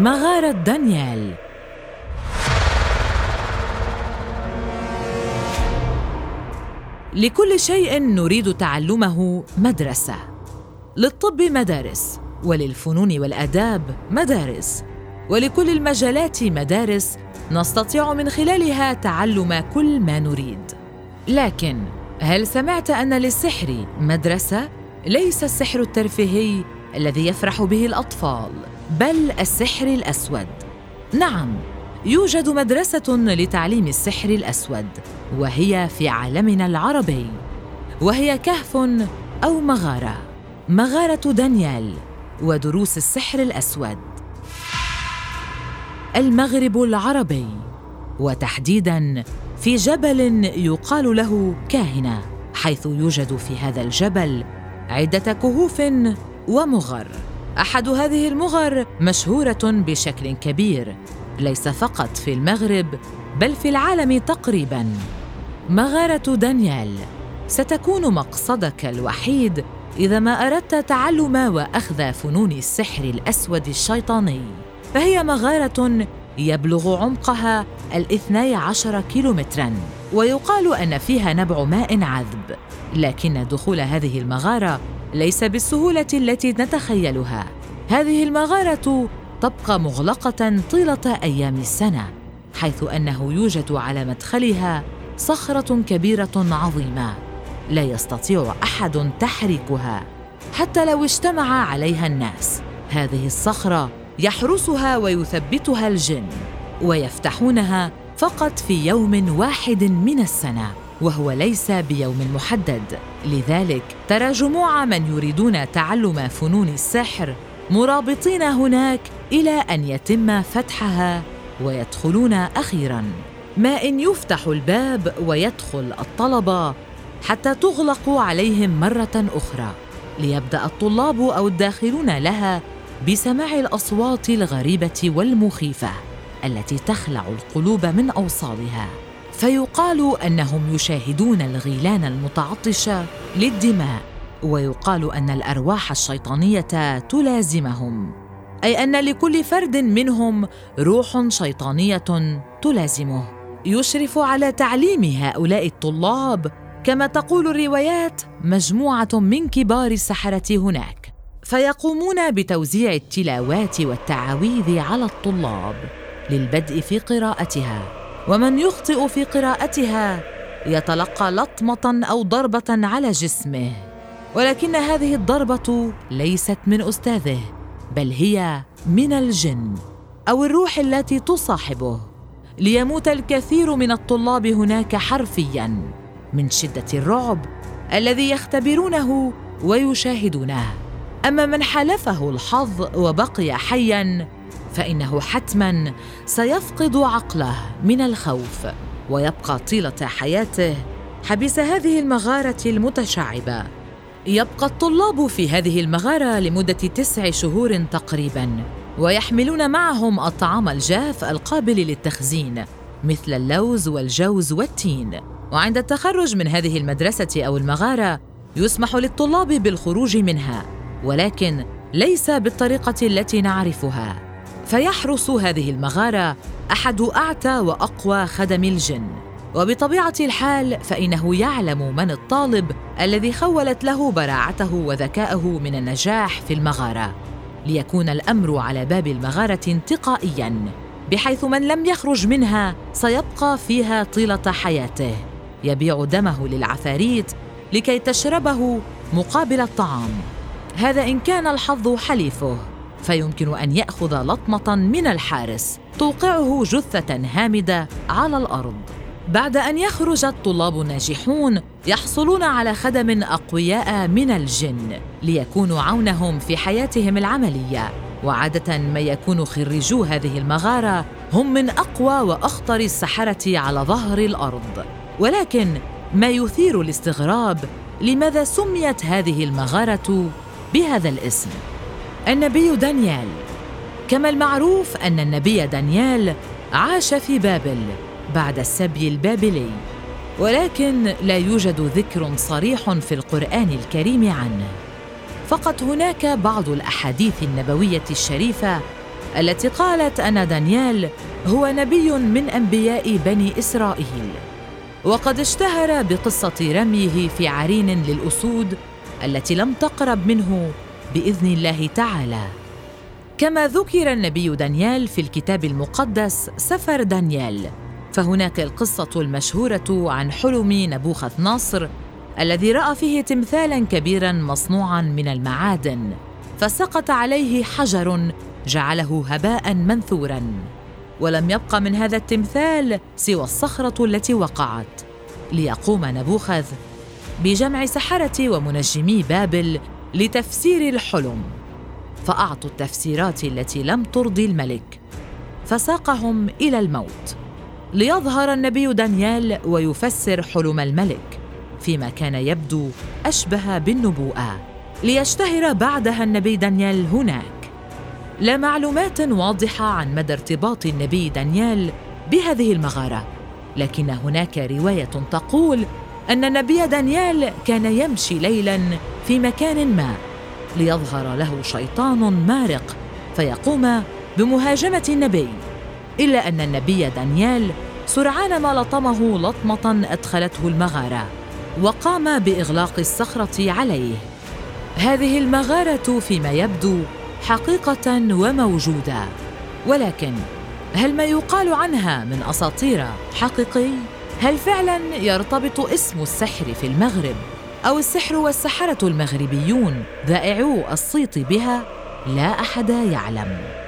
مغارة دانيال. لكل شيء نريد تعلمه مدرسة. للطب مدارس وللفنون والآداب مدارس ولكل المجالات مدارس نستطيع من خلالها تعلم كل ما نريد. لكن هل سمعت أن للسحر مدرسة؟ ليس السحر الترفيهي الذي يفرح به الأطفال. بل السحر الأسود. نعم يوجد مدرسة لتعليم السحر الأسود وهي في عالمنا العربي. وهي كهف أو مغارة. مغارة دانيال ودروس السحر الأسود. المغرب العربي. وتحديداً في جبل يقال له كاهنة حيث يوجد في هذا الجبل عدة كهوف ومغر. أحد هذه المغر مشهورة بشكل كبير. ليس فقط في المغرب بل في العالم تقريباً. مغارة دانيال ستكون مقصدك الوحيد إذا ما أردت تعلم وأخذ فنون السحر الأسود الشيطاني. فهي مغارة يبلغ عمقها الإثني عشر كيلومتراً. ويقال أن فيها نبع ماء عذب لكن دخول هذه المغارة ليس بالسهولة التي نتخيلها. هذه المغارة تبقى مغلقة طيلة أيام السنة حيث أنه يوجد على مدخلها صخرة كبيرة عظيمة لا يستطيع أحد تحريكها حتى لو اجتمع عليها الناس. هذه الصخرة يحرسها ويثبتها الجن ويفتحونها فقط في يوم واحد من السنة وهو ليس بيوم محدد. لذلك ترى جموع من يريدون تعلم فنون السحر مرابطين هناك إلى أن يتم فتحها ويدخلون أخيرا. ما إن يفتح الباب ويدخل الطلبه حتى تغلق عليهم مرة أخرى. ليبدأ الطلاب أو الداخلون لها بسماع الأصوات الغريبة والمخيفة. التي تخلع القلوب من أوصالها. فيقال أنهم يشاهدون الغيلان المتعطشه للدماء ويقال أن الأرواح الشيطانية تلازمهم. أي أن لكل فرد منهم روح شيطانية تلازمه. يشرف على تعليم هؤلاء الطلاب كما تقول الروايات مجموعة من كبار السحرة هناك. فيقومون بتوزيع التلاوات والتعاويذ على الطلاب. للبدء في قراءتها. ومن يخطئ في قراءتها يتلقى لطمة أو ضربة على جسمه. ولكن هذه الضربة ليست من أستاذه بل هي من الجن أو الروح التي تصاحبه. ليموت الكثير من الطلاب هناك حرفيا من شدة الرعب الذي يختبرونه ويشاهدونه. أما من حالفه الحظ وبقي حيا فإنه حتما سيفقد عقله من الخوف ويبقى طيلة حياته حبس هذه المغارة المتشعبة. يبقى الطلاب في هذه المغارة لمدة تسع شهور تقريبا ويحملون معهم الطعام الجاف القابل للتخزين مثل اللوز والجوز والتين. وعند التخرج من هذه المدرسة أو المغارة يسمح للطلاب بالخروج منها ولكن ليس بالطريقة التي نعرفها. فيحرس هذه المغارة أحد أعتى وأقوى خدم الجن. وبطبيعة الحال فإنه يعلم من الطالب الذي خولت له براعته وذكاءه من النجاح في المغارة. ليكون الأمر على باب المغارة انتقائيا بحيث من لم يخرج منها سيبقى فيها طيلة حياته. يبيع دمه للعفاريت لكي تشربه مقابل الطعام. هذا إن كان الحظ حليفه. فيمكن أن يأخذ لطمة من الحارس توقعه جثة هامدة على الأرض. بعد أن يخرج الطلاب الناجحون يحصلون على خدم أقوياء من الجن ليكونوا عونهم في حياتهم العملية. وعادة ما يكون خريجو هذه المغارة هم من أقوى وأخطر السحرة على ظهر الأرض. ولكن ما يثير الاستغراب لماذا سميت هذه المغارة بهذا الاسم؟ النبي دانيال. كما المعروف أن النبي دانيال عاش في بابل بعد السبي البابلي ولكن لا يوجد ذكر صريح في القرآن الكريم عنه. فقط هناك بعض الأحاديث النبوية الشريفة التي قالت أن دانيال هو نبي من أنبياء بني إسرائيل. وقد اشتهر بقصة رميه في عرين للأسود التي لم تقرب منه بإذن الله تعالى. كما ذكر النبي دانيال في الكتاب المقدس سفر دانيال فهناك القصة المشهورة عن حلم نبوخذ ناصر الذي رأى فيه تمثالا كبيرا مصنوعا من المعادن فسقط عليه حجر جعله هباء منثورا. ولم يبق من هذا التمثال سوى الصخرة التي وقعت. ليقوم نبوخذ بجمع سحرة ومنجمي بابل لتفسير الحلم. فأعطوا التفسيرات التي لم ترضي الملك فساقهم إلى الموت. ليظهر النبي دانيال ويفسر حلم الملك فيما كان يبدو أشبه بالنبوءة. ليشتهر بعدها النبي دانيال هناك. لا معلومات واضحة عن مدى ارتباط النبي دانيال بهذه المغارة لكن هناك رواية تقول أن النبي دانيال كان يمشي ليلا في مكان ما ليظهر له شيطان مارق فيقوم بمهاجمة النبي إلا أن النبي دانيال سرعان ما لطمه لطمة أدخلته المغارة وقام بإغلاق الصخرة عليه. هذه المغارة فيما يبدو حقيقة وموجودة ولكن هل ما يقال عنها من أساطير حقيقي؟ هل فعلا يرتبط اسم السحر في المغرب أو السحر والسحرة المغربيون ذائعو الصيت بها؟ لا أحد يعلم.